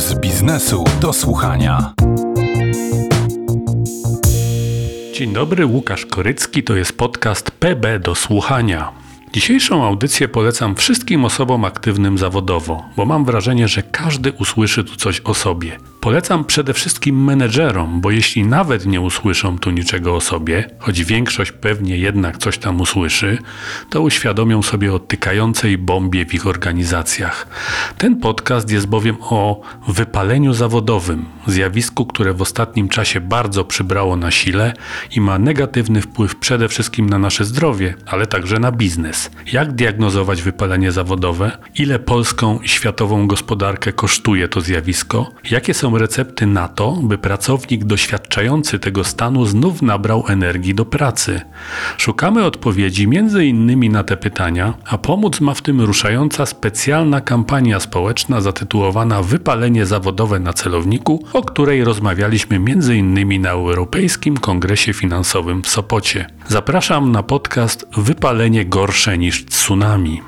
z biznesu do słuchania. Dzień dobry, Łukasz Korycki, to jest podcast PB do słuchania. Dzisiejszą audycję polecam wszystkim osobom aktywnym zawodowo, bo mam wrażenie, że każdy usłyszy tu coś o sobie. Polecam przede wszystkim menedżerom, bo jeśli nawet nie usłyszą tu niczego o sobie, choć większość pewnie jednak coś tam usłyszy, to uświadomią sobie o tykającej bombie w ich organizacjach. Ten podcast jest bowiem o wypaleniu zawodowym, zjawisku, które w ostatnim czasie bardzo przybrało na sile i ma negatywny wpływ przede wszystkim na nasze zdrowie, ale także na biznes. Jak diagnozować wypalenie zawodowe? Ile polską i światową gospodarkę kosztuje to zjawisko? Jakie są recepty na to, by pracownik doświadczający tego stanu znów nabrał energii do pracy? Szukamy odpowiedzi innymi na te pytania, a pomóc ma w tym ruszająca specjalna kampania społeczna zatytułowana Wypalenie zawodowe na celowniku, o której rozmawialiśmy innymi na Europejskim Kongresie Finansowym w Sopocie. Zapraszam na podcast Wypalenie gorsze niż tsunami.